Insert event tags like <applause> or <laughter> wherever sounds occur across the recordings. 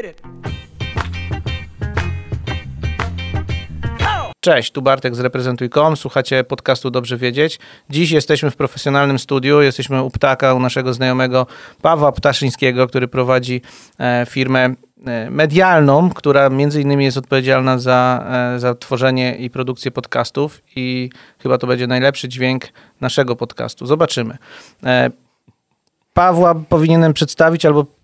Hit it. Cześć, tu Bartek z Reprezentuj.com, słuchacie podcastu Dobrze Wiedzieć. Dziś jesteśmy w profesjonalnym studiu, jesteśmy u Ptaka, u naszego znajomego Pawła Ptaszyńskiego, który prowadzi e, firmę e, medialną, która między innymi jest odpowiedzialna za, e, za tworzenie i produkcję podcastów i chyba to będzie najlepszy dźwięk naszego podcastu. Zobaczymy. Pawła powinienem przedstawić, albo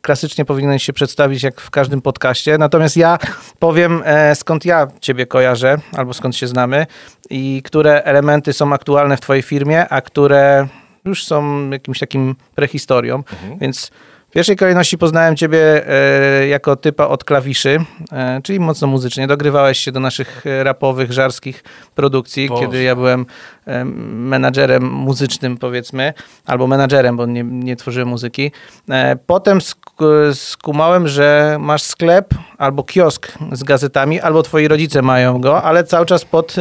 klasycznie powinien się przedstawić jak w każdym podcaście. Natomiast ja powiem, e, skąd ja ciebie kojarzę, albo skąd się znamy i które elementy są aktualne w twojej firmie, a które już są jakimś takim prehistorią. Więc w pierwszej kolejności poznałem ciebie e, jako typa od klawiszy, e, czyli mocno muzycznie. Dogrywałeś się do naszych e, rapowych, żarskich produkcji, Boże. kiedy ja byłem e, menadżerem muzycznym, powiedzmy, albo menadżerem, bo nie, nie tworzyłem muzyki. Potem sk- skumałem, że masz sklep albo kiosk z gazetami, albo twoi rodzice mają go, ale cały czas pod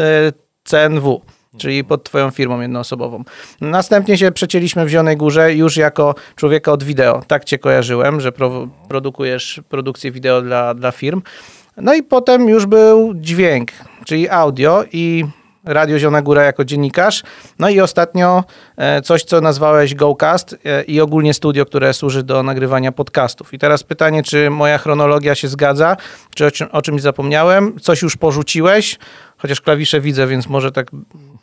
CNW. Czyli pod twoją firmą jednoosobową. Następnie się przecięliśmy w Zielonej Górze już jako człowieka od wideo. Tak cię kojarzyłem, że pro, produkujesz produkcję wideo dla, dla firm. No i potem już był dźwięk, czyli audio i Radio Zielona Góra jako dziennikarz. No i ostatnio e, coś, co nazwałeś GoCast e, i ogólnie studio, które służy do nagrywania podcastów. I teraz pytanie, czy moja chronologia się zgadza, czy o, czym- o czymś zapomniałem, coś już porzuciłeś, chociaż klawisze widzę, więc może tak,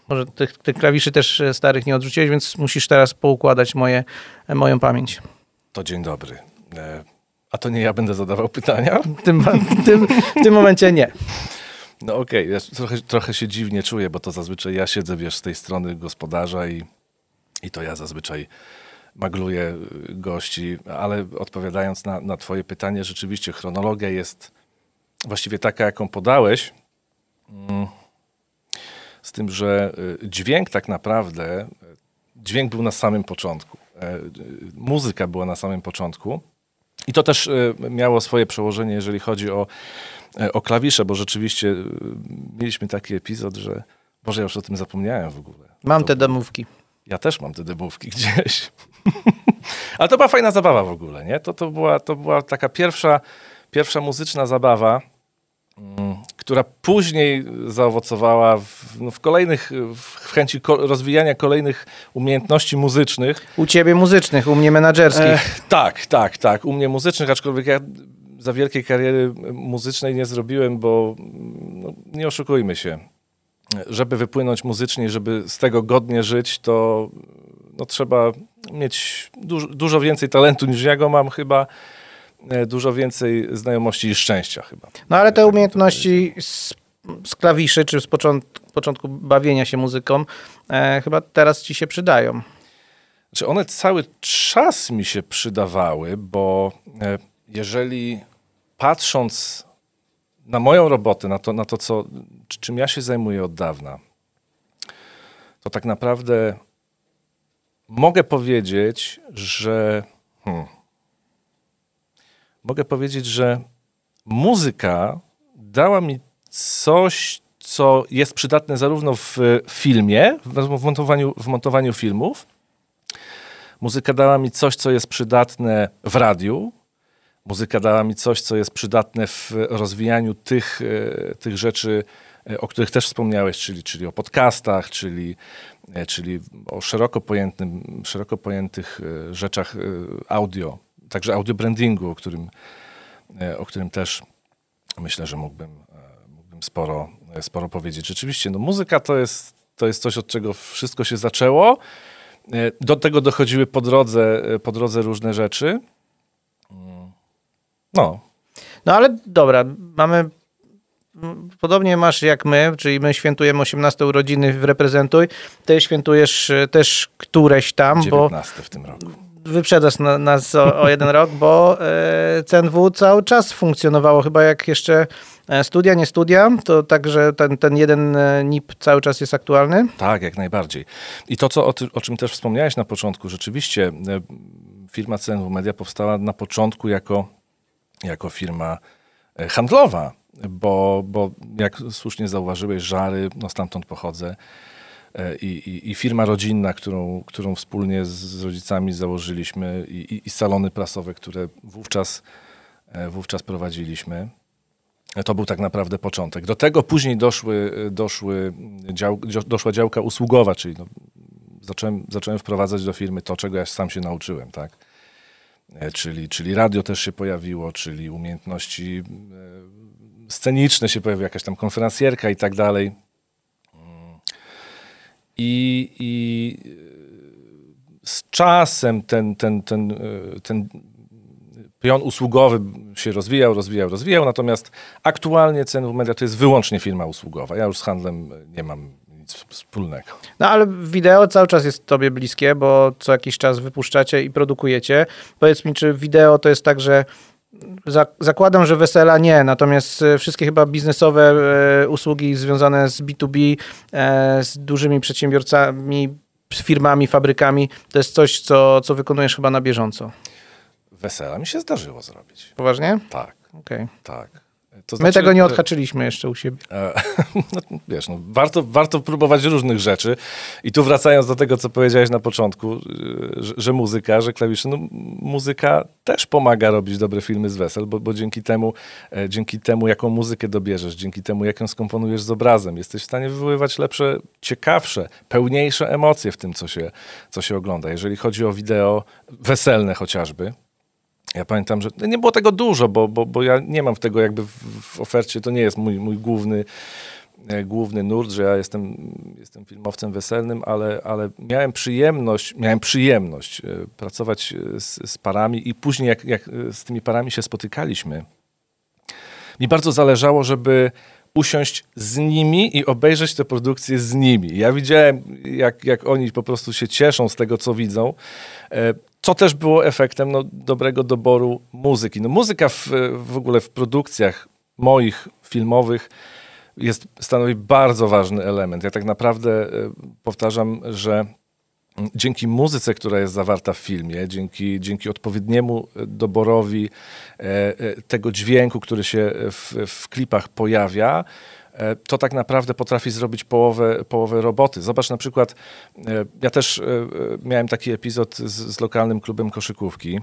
może tych, tych klawiszy też e, starych nie odrzuciłeś, więc musisz teraz poukładać moje, moją pamięć. To dzień dobry. A to nie ja będę zadawał pytania? W tym, w tym, w tym momencie nie. No okej, ja trochę, trochę się dziwnie czuję, bo to zazwyczaj ja siedzę, wiesz, z tej strony gospodarza i, i to ja zazwyczaj magluję y, gości, ale odpowiadając na, na twoje pytanie, rzeczywiście chronologia jest właściwie taka, jaką podałeś, Mm. z tym, że y, dźwięk tak naprawdę, y, dźwięk był na samym początku. E, Muzyka była na samym początku. I to też miało swoje przełożenie, jeżeli chodzi o, o klawisze, bo rzeczywiście y, mieliśmy taki epizod, że Boże, ja już o tym zapomniałem w ogóle. Mam To- te demówki. Ja też mam te demówki gdzieś. <laughs> Ale to była fajna zabawa w ogóle, nie? To, to, była, to była taka pierwsza, pierwsza muzyczna zabawa, mm, która później zaowocowała w, no, w kolejnych, w chęci ko- rozwijania kolejnych umiejętności muzycznych. U ciebie muzycznych, u mnie menadżerskich. E, tak, tak, tak. U mnie muzycznych, aczkolwiek ja za wielkiej kariery muzycznej nie zrobiłem, bo no, nie oszukujmy się. Żeby wypłynąć muzycznie, żeby z tego godnie żyć, to no, trzeba mieć dużo, dużo więcej talentu niż ja go mam chyba. e, Dużo więcej znajomości i szczęścia chyba. No ale te umiejętności z, z klawiszy, czy z początku, początku bawienia się muzyką, e, chyba teraz ci się przydają. Czy one cały czas mi się przydawały, bo e, jeżeli patrząc na moją robotę, na to, na to co, czy- czym ja się zajmuję od dawna, to tak naprawdę mogę powiedzieć, że. Hmm, mogę powiedzieć, że muzyka dała mi coś, co jest przydatne zarówno w filmie, w montowaniu, w montowaniu filmów, Muzyka dała mi coś, co jest przydatne w radiu. Muzyka dała mi coś, co jest przydatne w rozwijaniu tych, e, tych rzeczy, e, o których też wspomniałeś, czyli, czyli o podcastach, czyli, e, czyli o szeroko, pojętym, szeroko pojętych rzeczach audio, także audio brandingu, o którym, o którym też myślę, że mógłbym, mógłbym sporo, sporo powiedzieć. Rzeczywiście, no, muzyka to jest, to jest coś, od czego wszystko się zaczęło. Do tego dochodziły po drodze, po drodze różne rzeczy. No, No ale dobra, mamy. Podobnie masz jak my, czyli my świętujemy 18 urodziny w Reprezentuj. Ty świętujesz e, też któreś tam, bo 19 w tym roku. wyprzedzasz na, nas o, o jeden rok, bo e, CNW cały czas funkcjonowało, chyba jak jeszcze e, studia, nie studia, to także ten, ten jeden e, NIP cały czas jest aktualny. Tak, jak najbardziej. I to, co, o, ty, o czym też wspomniałeś na początku, rzeczywiście firma CNW Media powstała na początku jako, jako firma e, handlowa, bo, bo jak słusznie zauważyłeś, Żary, no stamtąd pochodzę, e, i, i, i firma rodzinna, którą, którą wspólnie z rodzicami założyliśmy i, i, salony prasowe, które wówczas wówczas prowadziliśmy. To był tak naprawdę początek. Do tego później doszły, doszły dział, doszła działka usługowa, czyli no, zacząłem, zacząłem wprowadzać do firmy to, czego ja sam się nauczyłem, tak? Czyli, czyli radio też się pojawiło, czyli umiejętności sceniczne się pojawiły, jakaś tam konferencjerka i tak dalej. I, i z czasem ten, ten, ten, ten pion usługowy się rozwijał, rozwijał, rozwijał, natomiast aktualnie Cenów Media to jest wyłącznie firma usługowa. Ja już z handlem nie mam nic wspólnego. No ale wideo cały czas jest tobie bliskie, bo co jakiś czas wypuszczacie i produkujecie. Powiedz mi, czy wideo to jest tak, że Zakładam, że wesela nie, natomiast e, wszystkie chyba biznesowe e, usługi związane z B2B, e, z dużymi przedsiębiorcami, firmami, fabrykami, to jest coś, co, co wykonujesz chyba na bieżąco. Wesela mi się zdarzyło zrobić. Poważnie? Tak. Okay. Tak. To znaczy, My tego nie odhaczyliśmy jeszcze u siebie. <laughs> No, wiesz, no, warto, warto próbować różnych rzeczy. I tu wracając do tego, co powiedziałeś na początku, że, że muzyka, że klawisze, no, muzyka też pomaga robić dobre filmy z wesel, bo, bo dzięki temu, e, dzięki temu, jaką muzykę dobierzesz, dzięki temu, jak ją skomponujesz z obrazem, jesteś w stanie wywoływać lepsze, ciekawsze, pełniejsze emocje w tym, co się, co się ogląda. Jeżeli chodzi o wideo weselne chociażby, ja pamiętam, że nie było tego dużo, bo, bo, bo ja nie mam tego jakby w, w ofercie, to nie jest mój, mój główny, e, główny nurt, że ja jestem, jestem filmowcem weselnym, ale, ale miałem przyjemność, miałem przyjemność e, pracować e, z, z parami i później jak, jak z tymi parami się spotykaliśmy, mi bardzo zależało, żeby usiąść z nimi i obejrzeć tę produkcję z nimi. Ja widziałem, jak, jak oni po prostu się cieszą z tego, co widzą co też było efektem no, dobrego doboru muzyki. No, muzyka w, w ogóle w produkcjach moich filmowych jest, stanowi bardzo ważny element. Ja tak naprawdę e, powtarzam, że dzięki muzyce, która jest zawarta w filmie, dzięki, dzięki odpowiedniemu doborowi e, e, tego dźwięku, który się w, w klipach pojawia, E, to tak naprawdę potrafi zrobić połowę, połowę roboty. Zobacz na przykład, e, ja też e, miałem taki epizod z, z lokalnym klubem koszykówki,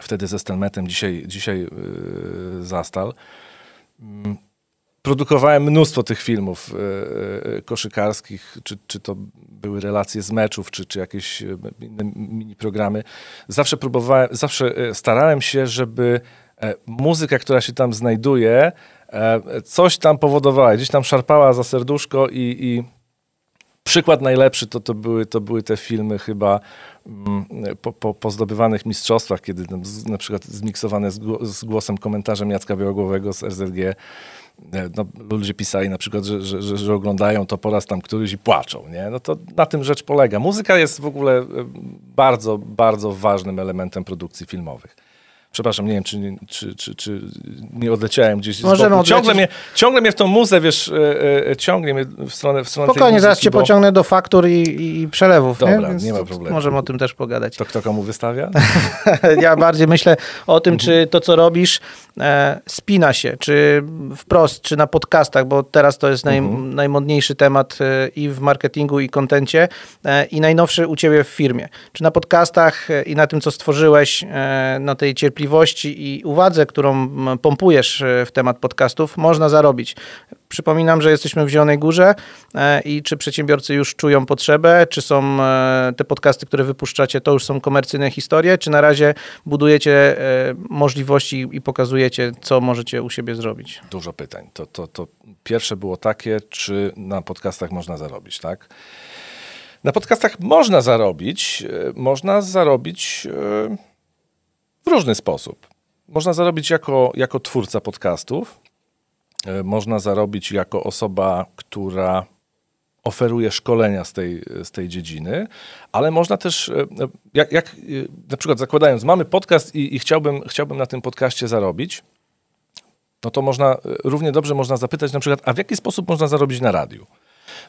wtedy ze Stelmetem, dzisiaj, dzisiaj Zastal. Mm, produkowałem mnóstwo tych filmów koszykarskich, czy, czy to były relacje z meczów, czy, czy jakieś inne mini programy. Zawsze próbowałem, zawsze starałem się, żeby muzyka, która się tam znajduje, E, coś tam powodowała, gdzieś tam szarpała za serduszko i, i przykład najlepszy to, to, były, to były te filmy chyba mm, po, po, po zdobywanych mistrzostwach, kiedy na przykład zmiksowane z, z głosem komentarzem Jacka Białogłowego z RZG e, no, ludzie pisali na przykład, że, że, że, że, oglądają to po raz tam któryś i płaczą, nie? No to na tym rzecz polega. Muzyka jest w ogóle e, bardzo, bardzo ważnym elementem produkcji filmowych. Przepraszam, nie wiem, czy, czy, czy, czy nie odleciałem gdzieś Możemy z ciągle mnie, ciągle mnie w tą muzę, wiesz, e, e, ciągnie mnie w stronę w stronę Spokojnie, zaraz cię bo... pociągnę do faktur i, i przelewów. Dobra, nie? nie ma problemu. Możemy o tym też pogadać. To kto komu wystawia? <laughs> ja bardziej myślę o tym, czy to, co robisz, e, spina się, czy wprost, czy na podcastach, bo teraz to jest naj, mhm. najmodniejszy temat e, i w marketingu, i kontencie, e, i najnowszy u ciebie w firmie. Czy na podcastach e, i na tym, co stworzyłeś, na tej cierpliwości, i uwadze, którą pompujesz e, w temat podcastów, można zarobić. Przypominam, że jesteśmy w Zielonej Górze e, i czy przedsiębiorcy już czują potrzebę, czy są e, te podcasty, które wypuszczacie, to już są komercyjne historie, czy na razie budujecie możliwości i pokazujecie, co możecie u siebie zrobić? Dużo pytań. To, to, to pierwsze było takie, czy na podcastach można zarobić, tak? Na podcastach można zarobić. Można zarobić w różny sposób. Można zarobić jako, jako twórca podcastów, e, można zarobić jako osoba, która oferuje szkolenia z tej, z tej dziedziny, ale można też, e, jak, jak na przykład zakładając, mamy podcast i, i chciałbym, chciałbym na tym podcaście zarobić, no to można, równie dobrze można zapytać na przykład, a w jaki sposób można zarobić na radiu?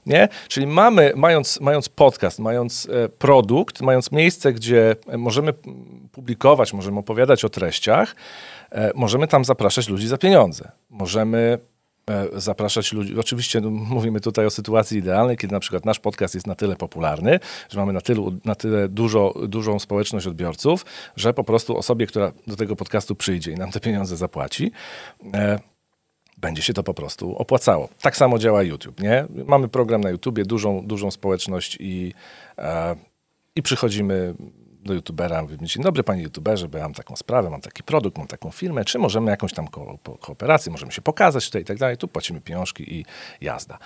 Nie? Czyli mamy, mając, mając podcast, mając e, produkt, mając miejsce, gdzie możemy publikować, możemy opowiadać o treściach, e, możemy tam zapraszać ludzi za pieniądze. Możemy e, zapraszać ludzi. Oczywiście no, mówimy tutaj o sytuacji idealnej, kiedy na przykład nasz podcast jest na tyle popularny, że mamy na tyle, na tyle dużo, dużą społeczność odbiorców, że po prostu osobie, która do tego podcastu przyjdzie i nam te pieniądze zapłaci, e, będzie się to po prostu opłacało. Tak samo działa YouTube, nie? Mamy program na YouTubie, dużą, dużą społeczność i, e, i przychodzimy do youtubera, mówimy, dzień dobry panie youtuberze, bo ja mam taką sprawę, mam taki produkt, mam taką firmę, czy możemy jakąś tam ko kooperację, możemy się pokazać tutaj i tak dalej, tu płacimy pieniążki i jazda.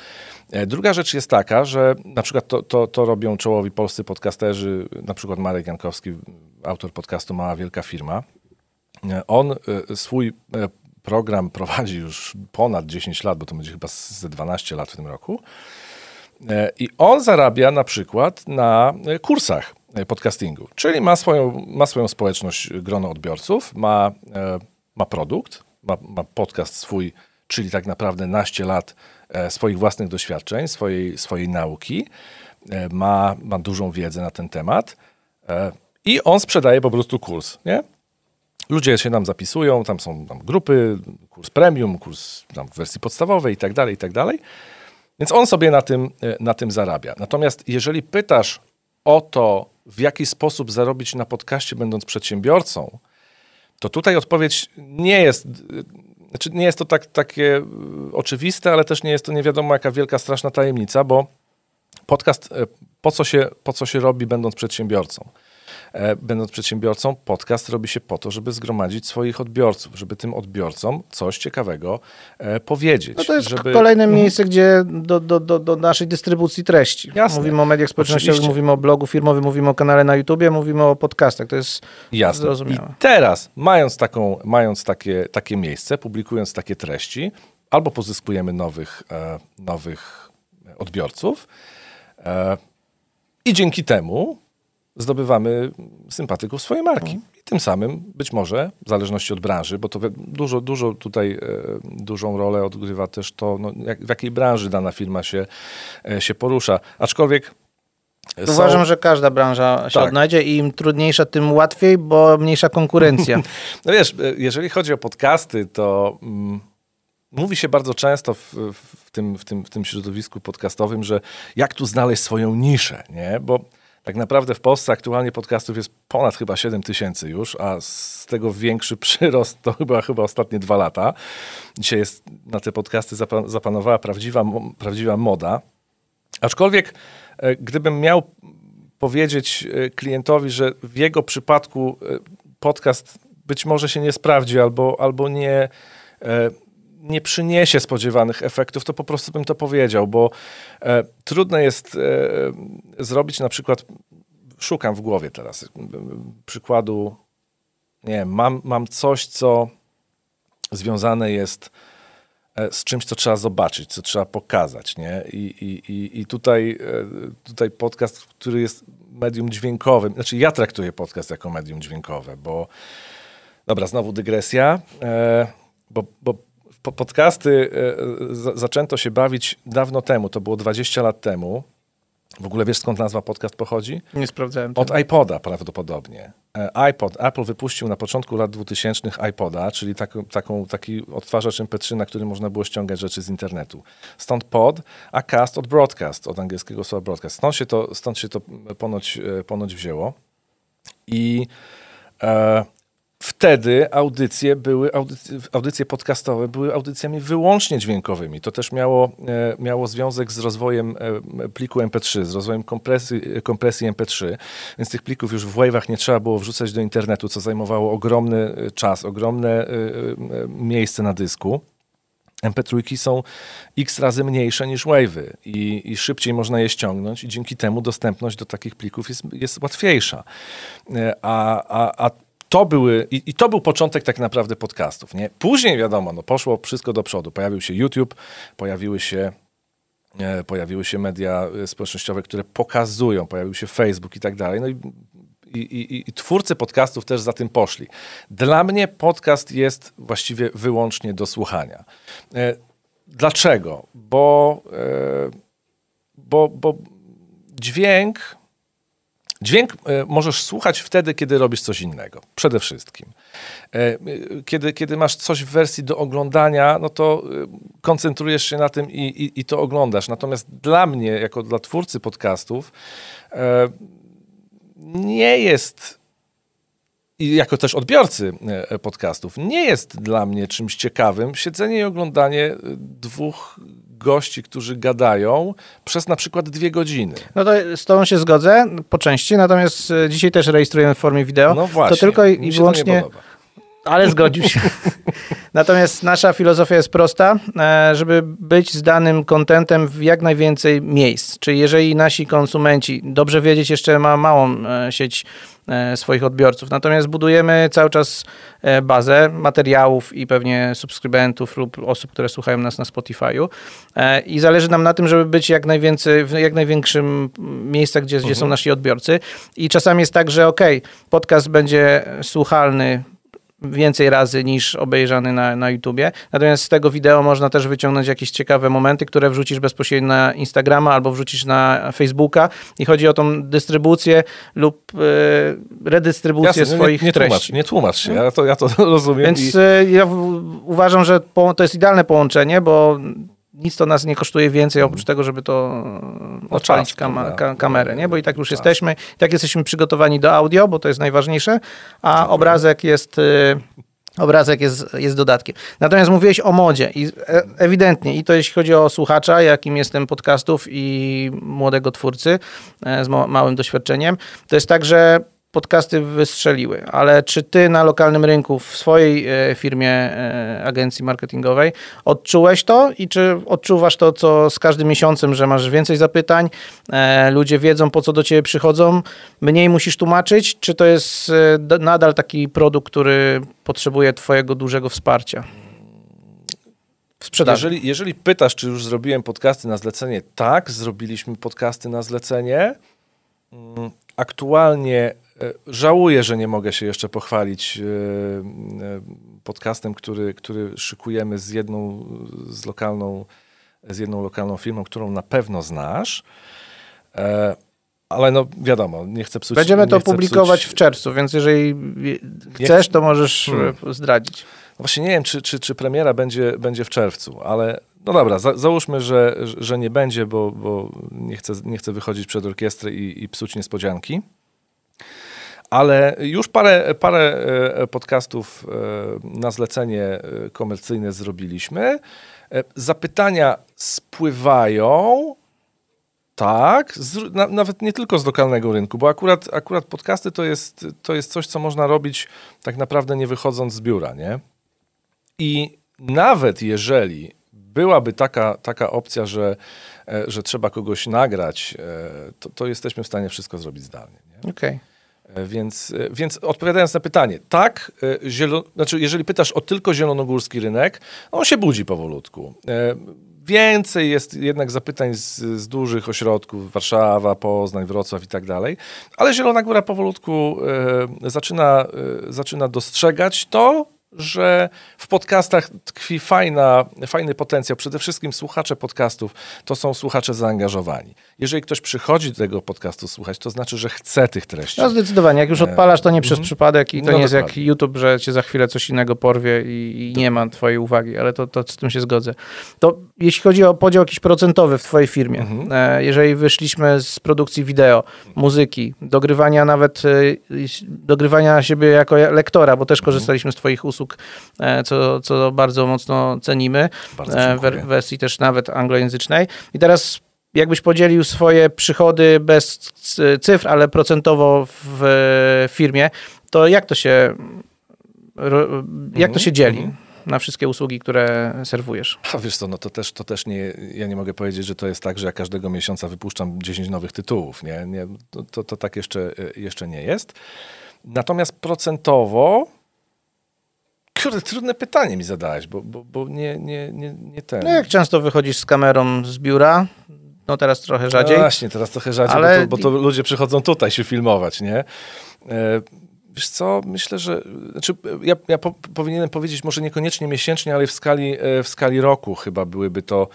E, druga rzecz jest taka, że na przykład to, to, to robią czołowi polscy podcasterzy, na przykład Marek Jankowski, autor podcastu Mała Wielka Firma. E, on e, swój program prowadzi już ponad 10 lat, bo to będzie chyba ze 12 lat w tym roku. I on zarabia na przykład na kursach podcastingu. Czyli ma swoją, ma swoją społeczność, grono odbiorców, ma, e, ma produkt, ma, ma podcast swój, czyli tak naprawdę naście lat e, swoich własnych doświadczeń, swojej, swojej nauki, e, ma, ma dużą wiedzę na ten temat i on sprzedaje po prostu kurs, nie? Ludzie się tam zapisują, tam są tam grupy, kurs premium, kurs tam w wersji podstawowej i tak dalej, i tak dalej. Więc on sobie na tym, na tym zarabia. Natomiast jeżeli pytasz o to, w jaki sposób zarobić na podcaście, będąc przedsiębiorcą, to tutaj odpowiedź nie jest, znaczy nie jest to tak, takie y, oczywiste, ale też nie jest to nie wiadomo jaka wielka, straszna tajemnica, bo podcast po co się, po co się robi, będąc przedsiębiorcą? E, będąc przedsiębiorcą, podcast robi się po to, żeby zgromadzić swoich odbiorców, żeby tym odbiorcom coś ciekawego e, powiedzieć. No to jest żeby... kolejne mhm. miejsce, gdzie do, do, do, do naszej dystrybucji treści. Jasne. Mówimy o mediach społecznościowych, Oczywiście. mówimy o blogu firmowym, mówimy o kanale na YouTubie, mówimy o podcastach. To jest Jasne. zrozumiałe. I teraz, mając, taką, mając takie, takie miejsce, publikując takie treści, albo pozyskujemy nowych, e, nowych odbiorców e, i dzięki temu zdobywamy sympatyków swojej marki. Mhm. I tym samym być może, w zależności od branży, bo to dużo, dużo tutaj e, dużą rolę odgrywa też to, no, jak, w jakiej branży dana firma się, e, się porusza. Aczkolwiek są... Uważam, że każda branża się tak. odnajdzie i im trudniejsza, tym łatwiej, bo mniejsza konkurencja. <laughs> no wiesz, e, jeżeli chodzi o podcasty, to mm, mówi się bardzo często w, w, tym, w, tym, w tym środowisku podcastowym, że jak tu znaleźć swoją niszę, nie? Bo tak naprawdę w Polsce aktualnie podcastów jest ponad chyba 7 tysięcy już, a z tego większy <laughs> przyrost to chyba, chyba ostatnie dwa lata. Dzisiaj jest na te podcasty zapanowała prawdziwa, prawdziwa moda. Aczkolwiek, e, gdybym miał powiedzieć e, klientowi, że w jego przypadku e, podcast być może się nie sprawdzi albo, albo nie nie przyniesie spodziewanych efektów, to po prostu bym to powiedział, bo e, trudno jest e, zrobić na przykład, szukam w głowie teraz przykładu, nie wiem, mam, mam coś, co związane jest e, z czymś, co trzeba zobaczyć, co trzeba pokazać, nie? I, i, i, tutaj, e, tutaj podcast, który jest medium dźwiękowym, znaczy ja traktuję podcast jako medium dźwiękowe, bo dobra, znowu dygresja, e, bo, bo podcasty e, zaczęto się bawić dawno temu, to było 20 lat temu. W ogóle wiesz skąd nazwa podcast pochodzi? Nie sprawdzałem. Od iPoda prawdopodobnie. E, iPod, Apple wypuścił na początku lat 2000 iPoda, czyli taką, taką, taki odtwarzacz MP3, na którym można było ściągać rzeczy z internetu. Stąd pod, a cast od broadcast, od angielskiego słowa broadcast. Stąd się to, stąd się to ponoć, e, ponoć wzięło. I e, wtedy audycje były, audycje, podcastowe były audycjami wyłącznie dźwiękowymi. To też miało, e, miało związek z rozwojem e, pliku MP3, z rozwojem kompresji, kompresji MP3, więc tych plików już w wave'ach nie trzeba było wrzucać do internetu, co zajmowało ogromny e, czas, ogromne miejsce na dysku. MP3 są x razy mniejsze niż wave'y i, i, szybciej można je ściągnąć i dzięki temu dostępność do takich plików jest, jest łatwiejsza. A, a, a to były, i, i, to był początek tak naprawdę podcastów. Nie? Później wiadomo, no, poszło wszystko do przodu. Pojawił się YouTube, pojawiły się, e, pojawiły się media e, społecznościowe, które pokazują, pojawił się Facebook i tak dalej. No i, i, i, twórcy podcastów też za tym poszli. Dla mnie podcast jest właściwie wyłącznie do słuchania. E, dlaczego? Bo, e, bo, bo dźwięk Dźwięk e, możesz słuchać wtedy, kiedy robisz coś innego. Przede wszystkim. E, e, Kiedy, kiedy masz coś w wersji do oglądania, no to koncentrujesz się na tym i, i, i to oglądasz. Natomiast dla mnie, jako dla twórcy podcastów, nie jest i jako też odbiorcy podcastów, nie jest dla mnie czymś ciekawym siedzenie i oglądanie dwóch gości, którzy gadają przez na przykład dwie godziny. No to z tobą się zgodzę po części, natomiast e, dzisiaj też rejestrujemy w formie wideo. No właśnie, to tylko i wyłącznie... Ale zgodził się. <laughs> Natomiast nasza filozofia jest prosta, e, żeby być z danym kontentem w jak najwięcej miejsc. Czyli jeżeli nasi konsumenci, dobrze wiedzieć, jeszcze ma małą e, sieć swoich odbiorców, natomiast budujemy cały czas e, bazę materiałów i pewnie subskrybentów lub osób, które słuchają nas na Spotify'u. E, i zależy nam na tym, żeby być jak najwięcej, w jak największym miejscach, gdzie, gdzie są nasi odbiorcy. I czasami jest tak, że okej, podcast będzie słuchalny więcej razy niż obejrzany na, na YouTubie. Natomiast z tego wideo można też wyciągnąć jakieś ciekawe momenty, które wrzucisz bezpośrednio na Instagrama albo wrzucisz na Facebooka i chodzi o tą dystrybucję lub e, redystrybucję Jasne, swoich nie, nie, tłumacz, treści. nie tłumacz się, ja to, ja to <laughs> rozumiem. Więc i, e, ja w, uważam, że po, to jest idealne połączenie, bo nic to nas nie kosztuje więcej oprócz tego, żeby to e, odpalić prawda? ka, kamerę, nie? Bo i tak już jesteśmy, i tak jesteśmy przygotowani do audio, bo to jest najważniejsze, a obrazek jest... e, Obrazek jest, jest dodatkiem. Natomiast mówiłeś o modzie i e- ewidentnie, i to jeśli chodzi o słuchacza, jakim jestem podcastów i młodego twórcy z ma- małym doświadczeniem, to jest tak, że podcasty wystrzeliły, ale czy ty na lokalnym rynku w swojej e, firmie, e, agencji marketingowej odczułeś to i czy odczuwasz to, co z każdym miesiącem, że masz więcej zapytań, e, ludzie wiedzą, po co do ciebie przychodzą, mniej musisz tłumaczyć, czy to jest nadal taki produkt, który potrzebuje twojego dużego wsparcia? Jeżeli, jeżeli pytasz, czy już zrobiłem podcasty na zlecenie, tak, zrobiliśmy podcasty na zlecenie. Mm, Aktualnie żałuję, że nie mogę się jeszcze pochwalić e, e, podcastem, który, który szykujemy z jedną, z lokalną, z jedną lokalną firmą, którą na pewno znasz. E, Ale no wiadomo, nie chcę psuć. Będziemy to publikować psuć, w czerwcu, więc jeżeli chcesz, to możesz Hmm. e, zdradzić. Właśnie nie wiem, czy, czy, czy premiera będzie, będzie w czerwcu, ale no dobra, za, załóżmy, że, że nie będzie, bo, bo nie, chcę, nie chcę wychodzić przed orkiestrę i, i psuć niespodzianki. Ale już parę, parę e, podcastów e, na zlecenie e, komercyjne zrobiliśmy. Zapytania spływają. Tak, z, na, nawet nie tylko z lokalnego rynku, bo akurat, akurat podcasty to jest, to jest coś, co można robić tak naprawdę nie wychodząc z biura, nie? I nawet jeżeli byłaby taka, taka opcja, że, że trzeba kogoś nagrać, to, to jesteśmy w stanie wszystko zrobić zdalnie. Nie? Okej. E, Więc, e, więc odpowiadając na pytanie, tak, e, zielo, znaczy jeżeli pytasz o tylko zielonogórski rynek, on się budzi powolutku. Więcej jest jednak zapytań z, z dużych ośrodków, Warszawa, Poznań, Wrocław i tak dalej, ale Zielona Góra powolutku zaczyna, zaczyna dostrzegać to, że w podcastach tkwi fajna, fajny potencjał. Przede wszystkim słuchacze podcastów to są słuchacze zaangażowani. Jeżeli ktoś przychodzi do tego podcastu słuchać, to znaczy, że chce tych treści. No zdecydowanie, jak już odpalasz, to nie przez przypadek i to No nie jest jak dokładnie. YouTube, że cię za chwilę coś innego porwie i, i nie ma twojej uwagi, ale to, to z tym się zgodzę. To jeśli chodzi o podział jakiś procentowy w twojej firmie, Mhm. e, jeżeli wyszliśmy z produkcji wideo, muzyki, dogrywania nawet, e, dogrywania siebie jako lektora, bo też Mhm. korzystaliśmy z twoich usług, e, co, co bardzo mocno cenimy, Bardzo e, w wersji też nawet anglojęzycznej. I teraz jakbyś podzielił swoje przychody bez cyfr, ale procentowo w e, firmie, to jak to się, jak to się dzieli mhm. na wszystkie usługi, które serwujesz? A wiesz co, no to też, to też nie, ja nie mogę powiedzieć, że to jest tak, że ja każdego miesiąca wypuszczam 10 nowych tytułów, nie, nie to, to, to tak jeszcze, jeszcze nie jest. Natomiast procentowo, kurde, trudne pytanie mi zadałeś, bo, bo, bo nie, nie, nie, nie ten. No jak często wychodzisz z kamerą z biura? No teraz trochę rzadziej. No właśnie, teraz trochę rzadziej, Ale- bo, to, bo to ludzie przychodzą tutaj się filmować, nie? E, Wiesz co, myślę, że znaczy, ja, ja po, powinienem powiedzieć może niekoniecznie miesięcznie, ale w skali, e, w skali roku chyba byłyby to,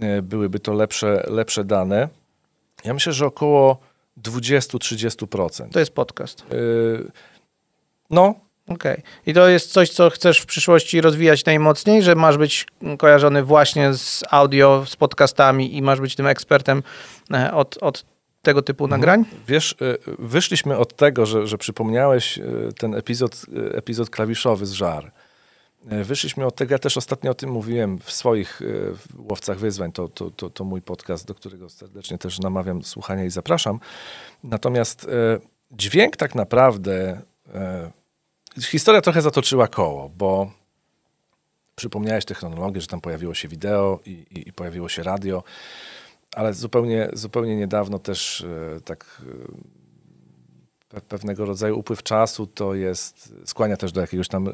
e, byłyby to lepsze, lepsze dane. Ja myślę, że około 20-30%. To jest podcast. Yy, no, Okej. Okay. I to jest coś, co chcesz w przyszłości rozwijać najmocniej, że masz być kojarzony właśnie z audio, z podcastami i masz być tym ekspertem e, od, od tego typu mhm. nagrań? Wiesz, e, wyszliśmy od tego, że, że przypomniałeś e, ten epizod, epizod klawiszowy z żar. Wyszliśmy od tego, ja też ostatnio o tym mówiłem w swoich łowcach wyzwań. To, to, to, to mój podcast, do którego serdecznie też namawiam słuchania i zapraszam. Natomiast dźwięk tak naprawdę historia trochę zatoczyła koło, bo przypomniałeś technologię, że tam pojawiło się wideo i, i, i pojawiło się radio, ale zupełnie, zupełnie niedawno też e, tak e, pewnego rodzaju upływ czasu to jest, skłania też do jakiegoś tam e,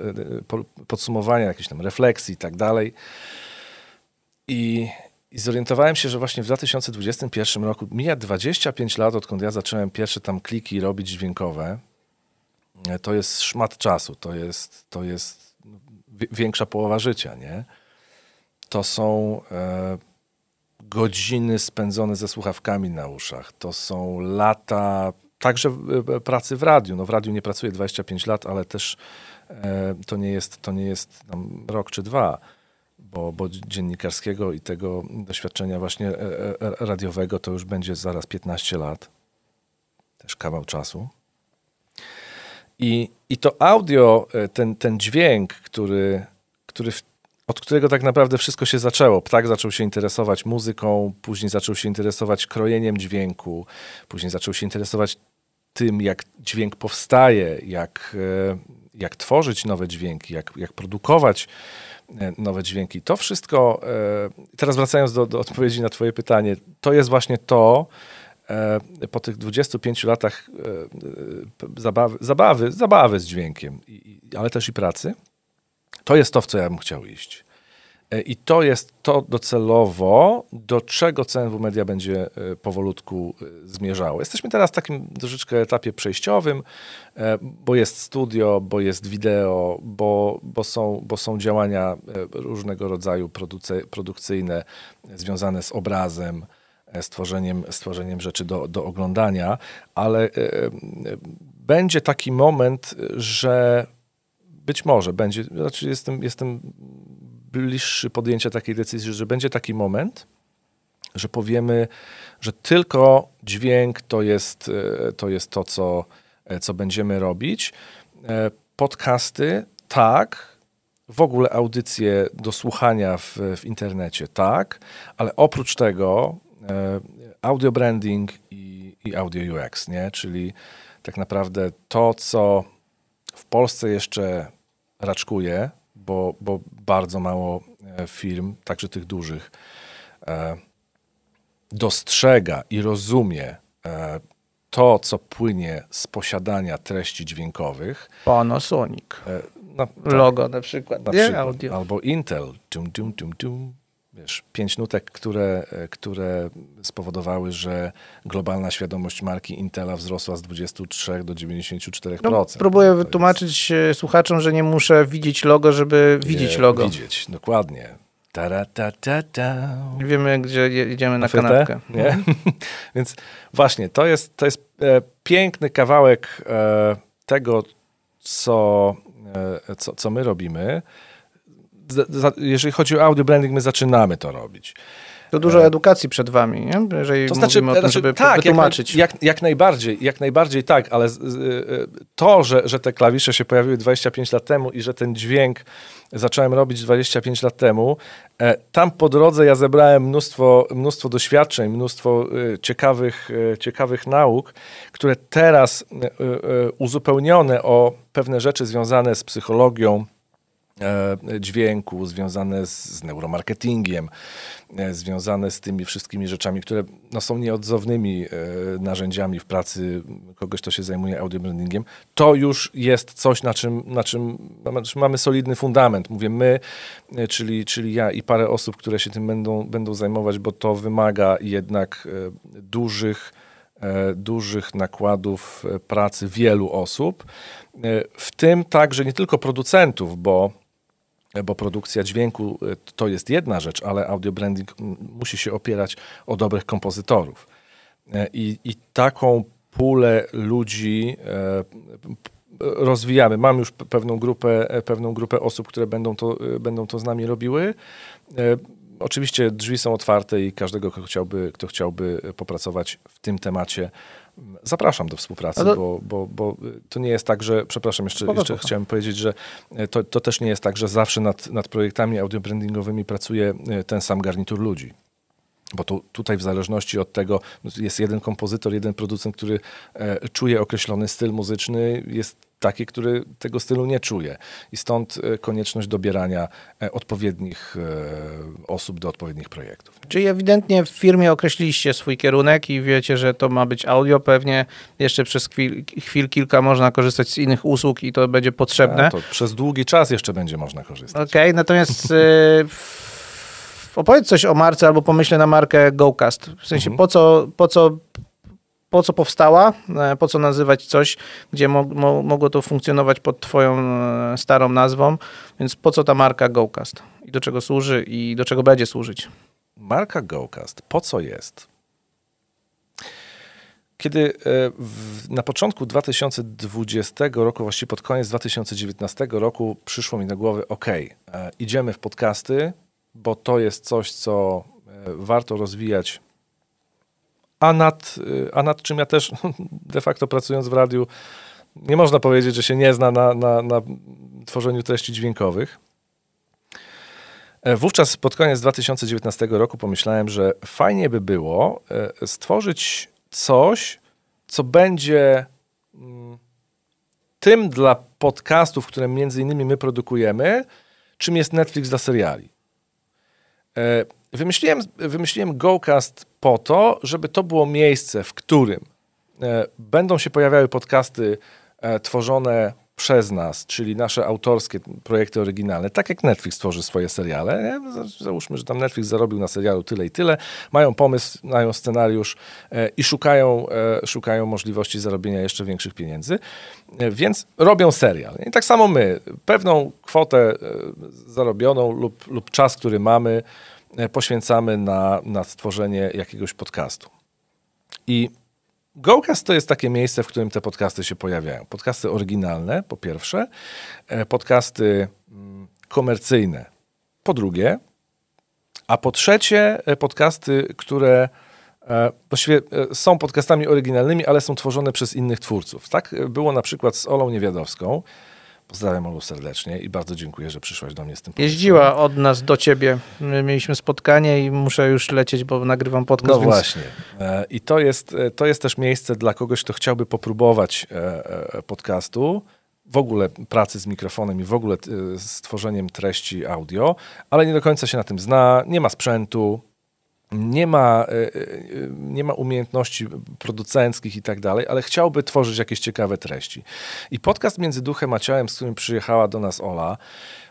podsumowania, jakiejś tam refleksji i tak dalej. I, I zorientowałem się, że właśnie w 2021 roku mija 25 lat, odkąd ja zacząłem pierwsze tam kliki robić dźwiękowe to jest szmat czasu, to jest, to jest większa połowa życia, nie? To są e, godziny spędzone ze słuchawkami na uszach, to są lata także e, pracy w radiu. No w radiu nie pracuję 25 lat, ale też e, to nie jest, to nie jest rok czy dwa, bo, bo dziennikarskiego i tego doświadczenia właśnie e, e, radiowego to już będzie zaraz 15 lat. Też kawał czasu. I, i to audio, e, ten, ten dźwięk, który, który w, od którego tak naprawdę wszystko się zaczęło. Ptak zaczął się interesować muzyką, później zaczął się interesować krojeniem dźwięku, później zaczął się interesować tym, jak dźwięk powstaje, jak, e, jak tworzyć nowe dźwięki, jak, jak produkować e, nowe dźwięki. To wszystko, teraz wracając do, do odpowiedzi na Twoje pytanie, to jest właśnie to, po tych 25 latach e, e, zabawy, zabawy, zabawy z dźwiękiem, ale też i pracy, to jest to, w co ja bym chciał iść. I to jest to docelowo, do czego CNW Media będzie powolutku zmierzało. Jesteśmy teraz w takim troszeczkę etapie przejściowym, bo jest studio, bo jest wideo, bo, bo, są, bo są działania różnego rodzaju produkcyjne związane z obrazem, stworzeniem, stworzeniem rzeczy do, do oglądania, ale e, e, będzie taki moment, że być może będzie, znaczy jestem, jestem bliższy podjęcia takiej decyzji, że będzie taki moment, że powiemy, że tylko dźwięk to jest e, to, jest to co, co będziemy robić. Podcasty tak, w ogóle audycje do słuchania w, w internecie tak, ale oprócz tego audio branding i, i audio UX, nie? czyli tak naprawdę to, co w Polsce jeszcze raczkuje, bo, bo bardzo mało e, firm, także tych dużych, e, dostrzega i rozumie to, co płynie z posiadania treści dźwiękowych. Panasonic. No, tak, Logo na przykład. Na przykład. Albo Intel. Tum, tum, tum, tum wiesz, pięć nutek, które, e, które spowodowały, że globalna świadomość marki Intela wzrosła z 23 do 94%. No, próbuję wytłumaczyć jest... słuchaczom, że nie muszę widzieć logo, żeby nie, widzieć logo. Widzieć, dokładnie. Ta ta, ta, ta. Wiemy, gdzie jedziemy na kanapkę. Nie? Mhm. <laughs> Więc właśnie, to jest, to jest e, piękny kawałek e, tego, co, e, co, co my robimy jeżeli chodzi o audio branding, my zaczynamy to robić. To dużo e, edukacji przed wami, nie? jeżeli to znaczy, o tym, znaczy, żeby tak, wytłumaczyć. Jak, jak, jak, najbardziej, jak najbardziej tak, ale e, to, że, że te klawisze się pojawiły 25 lat temu i że ten dźwięk zacząłem robić 25 lat temu, e, tam po drodze ja zebrałem mnóstwo, mnóstwo doświadczeń, mnóstwo ciekawych, ciekawych nauk, które teraz uzupełnione o pewne rzeczy związane z psychologią, dźwięku, związane z, z neuromarketingiem, e, związane z tymi wszystkimi rzeczami, które no, są nieodzownymi e, narzędziami w pracy kogoś, kto się zajmuje audio brandingiem, to już jest coś, na czym, na czym mamy solidny fundament. Mówię my, czyli, czyli ja i parę osób, które się tym będą, będą zajmować, bo to wymaga jednak dużych, dużych nakładów pracy wielu osób, w tym także nie tylko producentów, bo bo produkcja dźwięku e, to jest jedna rzecz, ale audio branding musi się opierać o dobrych kompozytorów. I, i taką pulę ludzi rozwijamy. Mam już pewną grupę, pewną grupę osób, które będą to, będą to z nami robiły. Oczywiście drzwi są otwarte i każdego, kto chciałby, kto chciałby popracować w tym temacie, zapraszam do współpracy. Bo, bo, bo to nie jest tak, że, przepraszam, jeszcze, jeszcze chciałem powiedzieć, że to, to też nie jest tak, że zawsze nad, nad projektami audiobrandingowymi pracuje e, ten sam garnitur ludzi. Bo tu, tutaj w zależności od tego jest jeden kompozytor, jeden producent, który e, czuje określony styl muzyczny, jest taki, który tego stylu nie czuje. I stąd e, konieczność dobierania e, odpowiednich osób do odpowiednich projektów. Czyli ewidentnie w firmie określiliście swój kierunek i wiecie, że to ma być audio. Pewnie jeszcze przez chwil, chwil kilka można korzystać z innych usług i to będzie potrzebne. A, to przez długi czas jeszcze będzie można korzystać. Okej, okay, natomiast opowiedz coś o marce albo pomyślę na markę GoCast. W sensie mhm. po, co, po co po co powstała, e, po co nazywać coś, gdzie mo, mo, mogło to funkcjonować pod twoją e, starą nazwą, więc po co ta marka GoCast i do czego służy i do czego będzie służyć? Marka GoCast, po co jest? Kiedy e, w, na początku 2020 roku, właściwie pod koniec 2019 roku przyszło mi na głowę, ok, idziemy w podcasty, bo to jest coś, co warto rozwijać a nad, a nad czym ja też <laughs> de facto pracując w radiu, nie można powiedzieć, że się nie zna na, na, na tworzeniu treści dźwiękowych. E, wówczas pod koniec 2019 roku pomyślałem, że fajnie by było e, stworzyć coś, co będzie mm, tym dla podcastów, które między innymi my produkujemy, czym jest Netflix dla seriali. E, wymyśliłem, wymyśliłem GoCast po to, żeby to było miejsce, w którym e, będą się pojawiały podcasty e, tworzone przez nas, czyli nasze autorskie projekty oryginalne, tak jak Netflix tworzy swoje seriale. Nie? Załóżmy, że tam Netflix zarobił na serialu tyle i tyle, mają pomysł, mają scenariusz e, i szukają, e, szukają możliwości zarobienia jeszcze większych pieniędzy, e, więc robią serial. I tak samo my, pewną kwotę e, zarobioną lub, lub czas, który mamy, E, poświęcamy na, na stworzenie jakiegoś podcastu. I GoCast to jest takie miejsce, w którym te podcasty się pojawiają. Podcasty oryginalne, po pierwsze, e, podcasty mm, komercyjne, po drugie, a po trzecie, e, podcasty, które właściwie są podcastami oryginalnymi, ale są tworzone przez innych twórców. Tak było na przykład z Olą Niewiadowską. Pozdrawiam Olu serdecznie i bardzo dziękuję, że przyszłaś do mnie z tym pomysłem. Jeździła od nas do ciebie. My mieliśmy spotkanie i muszę już lecieć, bo nagrywam podcast. No więc... właśnie. E, I to jest, e, to jest też miejsce dla kogoś, kto chciałby popróbować e, podcastu, w ogóle pracy z mikrofonem i w ogóle z tworzeniem treści audio, ale nie do końca się na tym zna, nie ma sprzętu, nie ma, e, e, nie ma umiejętności producenckich i tak dalej, ale chciałby tworzyć jakieś ciekawe treści. I podcast Między Duchem a Ciałem, z którym przyjechała do nas Ola,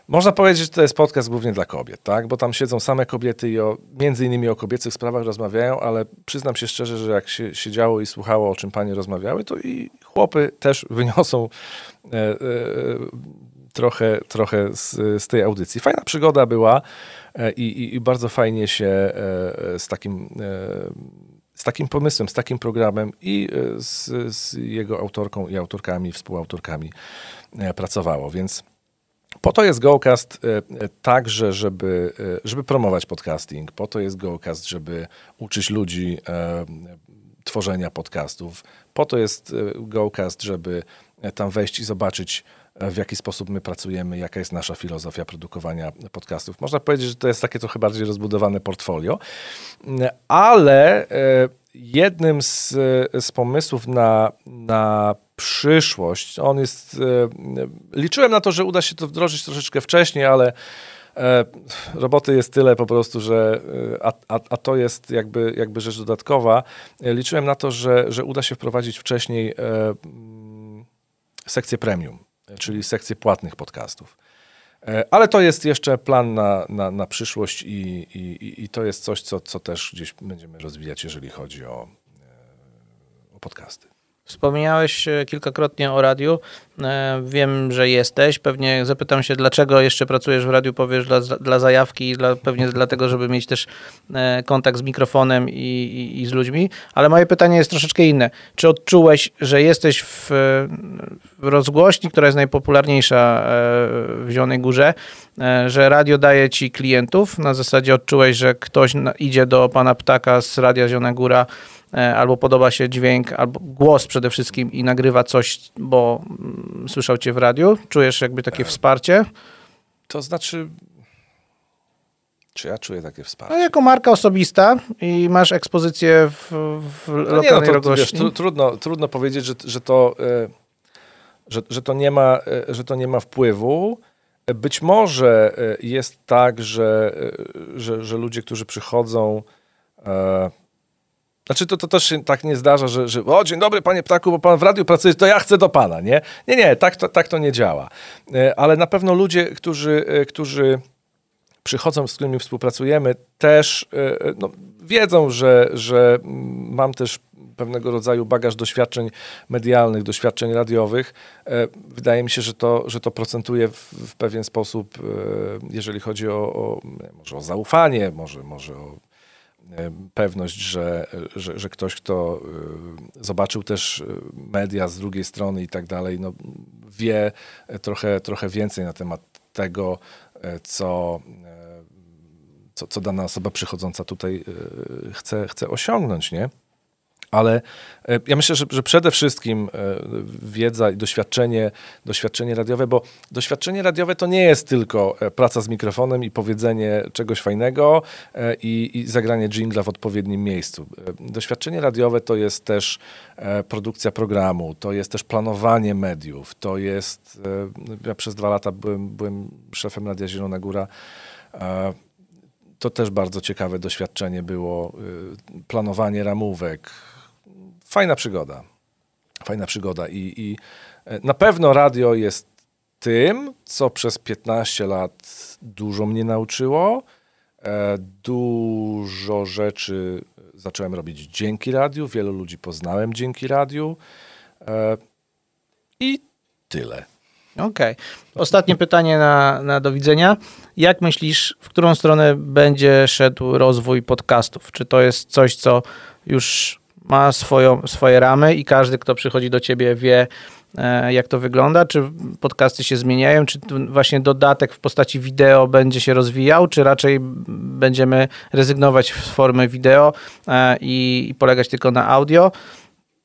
można powiedzieć, że to jest podcast głównie dla kobiet, tak? bo tam siedzą same kobiety i o, między innymi o kobiecych sprawach rozmawiają, ale przyznam się szczerze, że jak się siedziało i słuchało, o czym panie rozmawiały, to i chłopy też <laughs> wyniosą e, e, trochę, trochę z, z tej audycji. Fajna przygoda była. E, i, i bardzo fajnie się e, z takim e, z takim pomysłem, z takim programem i z, z, jego autorką i autorkami, współautorkami pracowało. Więc po to jest GoCast także, żeby, żeby promować podcasting. Po to jest GoCast, żeby uczyć ludzi tworzenia podcastów. Po to jest GoCast, żeby tam wejść i zobaczyć w jaki sposób my pracujemy, jaka jest nasza filozofia produkowania podcastów. Można powiedzieć, że to jest takie trochę bardziej rozbudowane portfolio, ale e, jednym z, z pomysłów na, na przyszłość, on jest, e, liczyłem na to, że uda się to wdrożyć troszeczkę wcześniej, ale e, roboty jest tyle po prostu, że a, a, a, to jest jakby, jakby rzecz dodatkowa. Liczyłem na to, że, że uda się wprowadzić wcześniej sekcję premium czyli sekcję płatnych podcastów. E, ale to jest jeszcze plan na, na, na przyszłość i, i, i to jest coś, co, co też gdzieś będziemy rozwijać, jeżeli chodzi o, e, o podcasty. Wspomniałeś e, kilkakrotnie o radiu. E, wiem, że jesteś. Pewnie zapytam się, dlaczego jeszcze pracujesz w radiu, powiesz dla, dla zajawki i dla, pewnie dlatego, żeby mieć też e, kontakt z mikrofonem i, i, i, z ludźmi. Ale moje pytanie jest troszeczkę inne. Czy odczułeś, że jesteś w, w rozgłośni, która jest najpopularniejsza w Zielonej Górze, że radio daje ci klientów? Na zasadzie odczułeś, że ktoś idzie do pana Ptaka z Radia Zielona Góra albo podoba się dźwięk, albo głos przede wszystkim i nagrywa coś, bo mm, słyszał cię w radiu? Czujesz jakby takie wsparcie? To znaczy, czy ja czuję takie wsparcie? No, jako marka osobista i masz ekspozycję w, w no lokalnej nie, no to, wiesz, trudno, trudno powiedzieć, że, że, to, e, że, że, to nie ma, e, że to nie ma wpływu. Być może jest tak, że, że, że ludzie, którzy przychodzą znaczy to, to też się tak nie zdarza, że, że o dzień dobry panie ptaku, bo pan w radiu pracuje, to ja chcę do pana, nie? Nie, nie, tak to, tak to nie działa. E, ale na pewno ludzie, którzy, e, którzy przychodzą, z którymi współpracujemy, też e, no, wiedzą, że, że mam też pewnego rodzaju bagaż doświadczeń medialnych, doświadczeń radiowych. Wydaje mi się, że to, że to procentuje w, w pewien sposób, jeżeli chodzi o, o, może o zaufanie, może, może o pewność, że, że, że, ktoś, kto e, zobaczył też e, media z drugiej strony i tak dalej, no, wie trochę, trochę więcej na temat tego, co, co, co dana osoba przychodząca tutaj chce, chce osiągnąć, nie? Ale e, ja myślę, że, że, przede wszystkim e, wiedza i doświadczenie, doświadczenie radiowe, bo doświadczenie radiowe to nie jest tylko e, praca z mikrofonem i powiedzenie czegoś fajnego i, i zagranie jingla w odpowiednim miejscu. Doświadczenie radiowe to jest też produkcja programu, to jest też planowanie mediów, to jest, ja przez dwa lata byłem, byłem szefem Radia Zielona Góra, to też bardzo ciekawe doświadczenie było. Planowanie ramówek, fajna przygoda. Fajna przygoda i, i e, na pewno radio jest tym, co przez 15 lat dużo mnie nauczyło. E, dużo rzeczy zacząłem robić dzięki radiu, wielu ludzi poznałem dzięki radiu e, i tyle. Okej. Okay. Ostatnie pytanie na, na do widzenia. Jak myślisz, w którą stronę będzie szedł rozwój podcastów? Czy to jest coś, co już ma swoją, swoje ramy i każdy, kto przychodzi do ciebie wie, e, jak to wygląda? Czy podcasty się zmieniają? Czy właśnie dodatek w postaci wideo będzie się rozwijał? Czy raczej będziemy rezygnować z formy wideo e, i, polegać tylko na audio?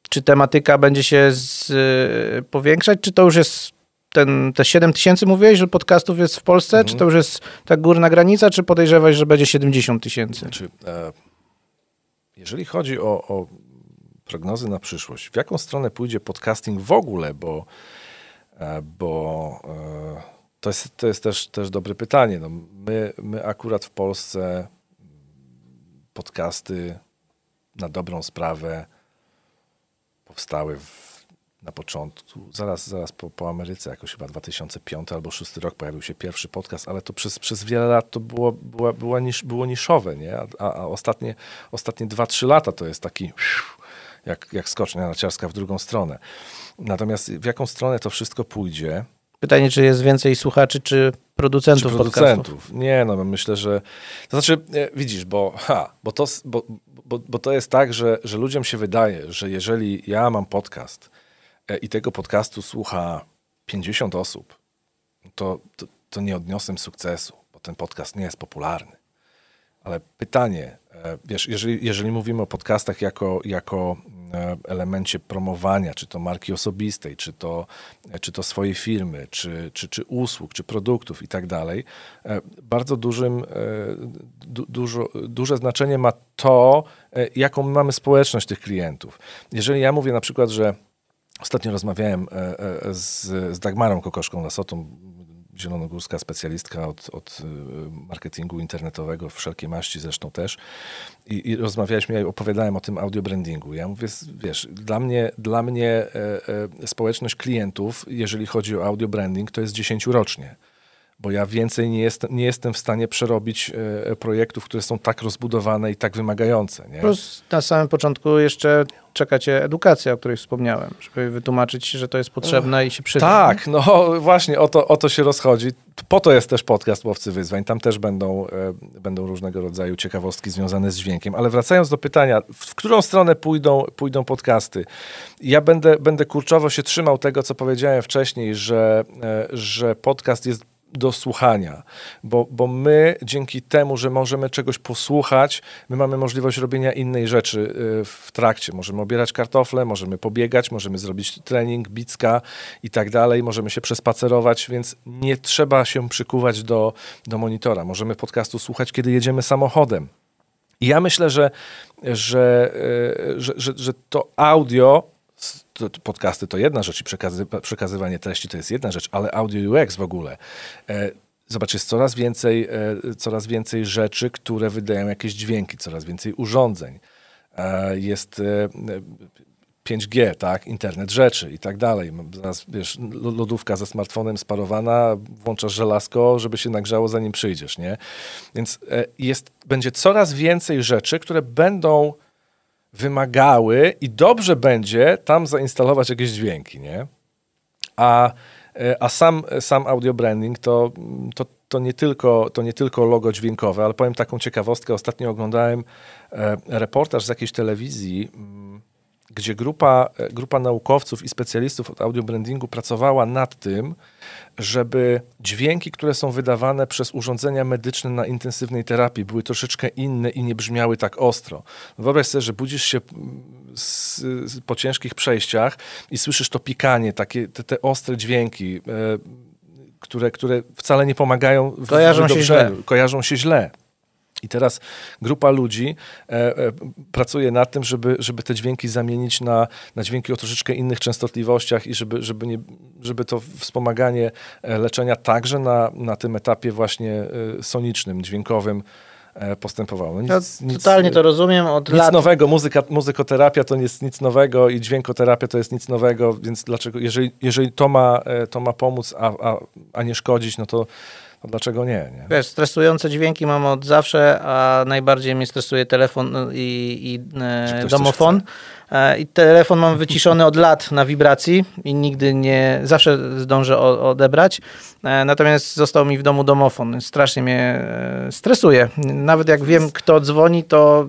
Czy tematyka będzie się z, e, powiększać? Czy to już jest ten, te 7 tysięcy mówiłeś, że podcastów jest w Polsce? Mhm. Czy to już jest ta górna granica? Czy podejrzewasz, że będzie 70 tysięcy? Znaczy, e, jeżeli chodzi o, o prognozy na przyszłość. W jaką stronę pójdzie podcasting w ogóle, bo, e, bo e, to jest, to jest też, też dobre pytanie. No my, my akurat w Polsce podcasty na dobrą sprawę powstały w, na początku, zaraz, zaraz po, po Ameryce, jakoś chyba 2005 albo 2006 rok pojawił się pierwszy podcast, ale to przez, przez wiele lat to było, była, była nisz, było niszowe, nie? A, a, ostatnie, ostatnie 2-3 lata to jest taki jak, jak skocznia narciarska w drugą stronę. Natomiast w jaką stronę to wszystko pójdzie? Pytanie, czy jest więcej słuchaczy, czy producentów, czy producentów. Podcastów? Nie, no myślę, że... To znaczy, e, widzisz, bo, ha, bo, to, bo, bo, bo to jest tak, że, że ludziom się wydaje, że jeżeli ja mam podcast e, i tego podcastu słucha 50 osób, to, to, to nie odniosę sukcesu, bo ten podcast nie jest popularny. Ale pytanie, e, wiesz, jeżeli, jeżeli mówimy o podcastach jako, jako elemencie promowania, czy to marki osobistej, czy to, czy to swojej firmy, czy, czy, czy usług, czy produktów i tak dalej, e, bardzo dużym, du, dużo, duże znaczenie ma to, jaką mamy społeczność tych klientów. Jeżeli ja mówię na przykład, że Ostatnio rozmawiałem z, z Dagmarą Kokoszką Lasotą, zielonogórska specjalistka od, od y, marketingu internetowego, wszelkiej maści zresztą też. I, i rozmawialiśmy, ja opowiadałem o tym audio brandingu. Ja mówię, wiesz, dla mnie, dla mnie e, e, społeczność klientów, jeżeli chodzi o audio branding, to jest 10 rocznie. Bo ja więcej nie, jest, nie jestem w stanie przerobić e, projektów, które są tak rozbudowane i tak wymagające. Nie? Plus na samym początku jeszcze czekacie edukacja, o której wspomniałem, żeby wytłumaczyć, że to jest potrzebne i się przyda. Tak, no <laughs> właśnie o to, o to się rozchodzi. Po to jest też podcast Łowcy Wyzwań. Tam też będą, e, będą różnego rodzaju ciekawostki związane z dźwiękiem. Ale wracając do pytania, w, w którą stronę pójdą, pójdą podcasty? Ja będę, będę kurczowo się trzymał tego, co powiedziałem wcześniej, że, e, że podcast jest do słuchania, bo, bo my dzięki temu, że możemy czegoś posłuchać, my mamy możliwość robienia innej rzeczy y, w trakcie. Możemy obierać kartofle, możemy pobiegać, możemy zrobić trening, bicka i tak dalej, możemy się przespacerować, więc nie trzeba się przykuwać do, do monitora. Możemy podcastu słuchać, kiedy jedziemy samochodem. I ja myślę, że, że, y, że, że, że to audio podcasty to jedna rzecz i przekazy, przekazywanie treści to jest jedna rzecz, ale audio UX w ogóle. E, zobacz, jest coraz więcej, e, coraz więcej rzeczy, które wydają jakieś dźwięki, coraz więcej urządzeń. E, jest 5G, tak, internet rzeczy i tak dalej. Zaraz, wiesz, lodówka ze smartfonem sparowana, włączasz żelazko, żeby się nagrzało zanim przyjdziesz, nie? Więc jest, będzie coraz więcej rzeczy, które będą wymagały i dobrze będzie tam zainstalować jakieś dźwięki, nie? A, e, a sam, sam audio branding to, to, to, nie tylko, to nie tylko logo dźwiękowe, ale powiem taką ciekawostkę. Ostatnio oglądałem e, reportaż z jakiejś telewizji, mm, gdzie grupa, e, grupa naukowców i specjalistów od audio brandingu pracowała nad tym, żeby dźwięki, które są wydawane przez urządzenia medyczne na intensywnej terapii, były troszeczkę inne i nie brzmiały tak ostro. Wyobraź sobie, że budzisz się z, z, po ciężkich przejściach i słyszysz to pikanie, takie, te, te ostre dźwięki, e, które, które wcale nie pomagają. W, kojarzą się źle. Kojarzą się źle. I teraz grupa ludzi e, e, pracuje nad tym, żeby, żeby te dźwięki zamienić na, na dźwięki o troszeczkę innych częstotliwościach i żeby, żeby, nie, żeby to wspomaganie e, leczenia także na, na tym etapie właśnie e, sonicznym, dźwiękowym e, postępowało. Nic, no, totalnie to rozumiem od nic lat. nowego, muzyka, muzykoterapia to jest nic nowego i dźwiękoterapia to jest nic nowego, więc dlaczego, jeżeli, jeżeli to, ma, to ma pomóc, a, a, a nie szkodzić, no to no dlaczego nie, nie? Wiesz, stresujące dźwięki mam od zawsze, a najbardziej mnie stresuje telefon i, i e, domofon. E, I telefon mam wyciszony od lat na wibracji i nigdy nie, zawsze zdążę o, odebrać. E, natomiast został mi w domu domofon. Strasznie mnie e, stresuje. Nawet jak wiem, kto dzwoni, to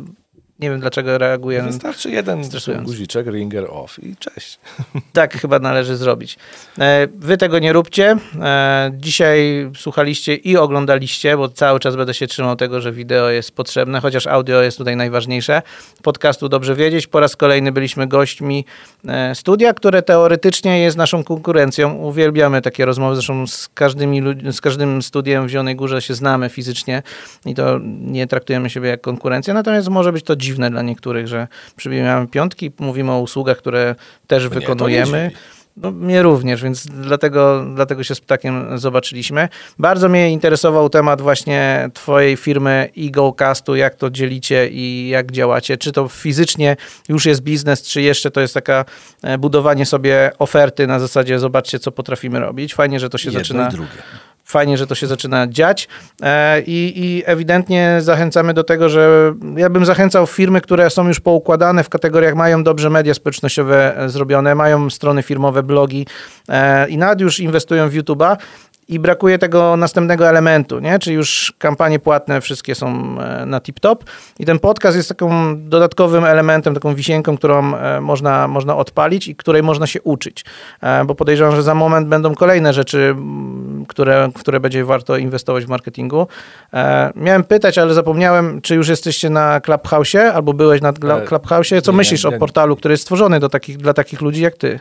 nie wiem dlaczego reaguje. Wystarczy jeden guziczek, ringer off i cześć. <laughs> Tak chyba należy zrobić. E, wy tego nie róbcie. E, dzisiaj słuchaliście i oglądaliście, bo cały czas będę się trzymał tego, że wideo jest potrzebne, chociaż audio jest tutaj najważniejsze. Podcastu dobrze wiedzieć. Po raz kolejny byliśmy gośćmi e, studia, które teoretycznie jest naszą konkurencją. Uwielbiamy takie rozmowy, zresztą z, każdymi, z każdym studiem w Zielonej Górze się znamy fizycznie i to nie traktujemy siebie jak konkurencję, natomiast może być to dziwne dla niektórych, że przybijamy piątki, mówimy o usługach, które też nie, wykonujemy. No, mnie również, więc dlatego, dlatego się z ptakiem zobaczyliśmy. Bardzo mnie interesował temat właśnie twojej firmy EagleCastu, jak to dzielicie i jak działacie. Czy to fizycznie już jest biznes, czy jeszcze to jest taka e, budowanie sobie oferty na zasadzie zobaczcie, co potrafimy robić. Fajnie, że to się Jedno zaczyna. I drugie fajnie, że to się zaczyna dziać. E, i, i, ewidentnie zachęcamy do tego, że ja bym zachęcał firmy, które są już poukładane w kategoriach, mają dobrze media społecznościowe zrobione, mają strony firmowe, blogi e, i nawet już inwestują w YouTube'a, i brakuje tego następnego elementu, nie? Czyli już kampanie płatne wszystkie są e, na tip-top i ten podcast jest taką dodatkowym elementem, taką wisienką, którą e, można, można odpalić i której można się uczyć, e, bo podejrzewam, że za moment będą kolejne rzeczy, które, w które będzie warto inwestować w marketingu. Miałem pytać, ale zapomniałem, czy już jesteście na Clubhouse albo byłeś na Clubhouse? Co nie, myślisz nie, nie, o portalu, który jest stworzony do takich, dla takich ludzi jak ty?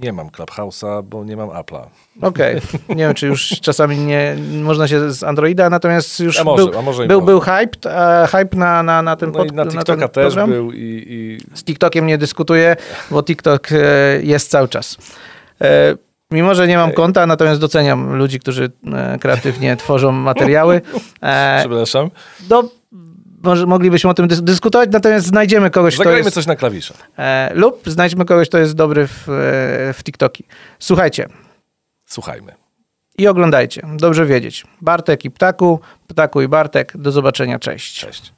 Nie mam Clubhouse'a, bo nie mam Apple'a. Okej, okay. <laughs> nie wiem, czy już czasami nie można się z Androida, natomiast już a może, był, a może był, był hype, e, hype na, na, na ten no pod, na TikToka na też był i, i, Z TikTokiem nie dyskutuję, bo TikTok e, jest cały czas. E, mimo, że nie mam konta, natomiast doceniam ludzi, którzy kreatywnie tworzą materiały. Przepraszam. Do, może moglibyśmy o tym dys dyskutować, natomiast znajdziemy kogoś, Zagrajmy kto jest... coś na klawisze. Lub znajdźmy kogoś, kto jest dobry w, w TikToki. Słuchajcie. Słuchajmy. i oglądajcie. Dobrze wiedzieć. Bartek i Ptaku, Ptaku i Bartek. Do zobaczenia. Cześć. Cześć.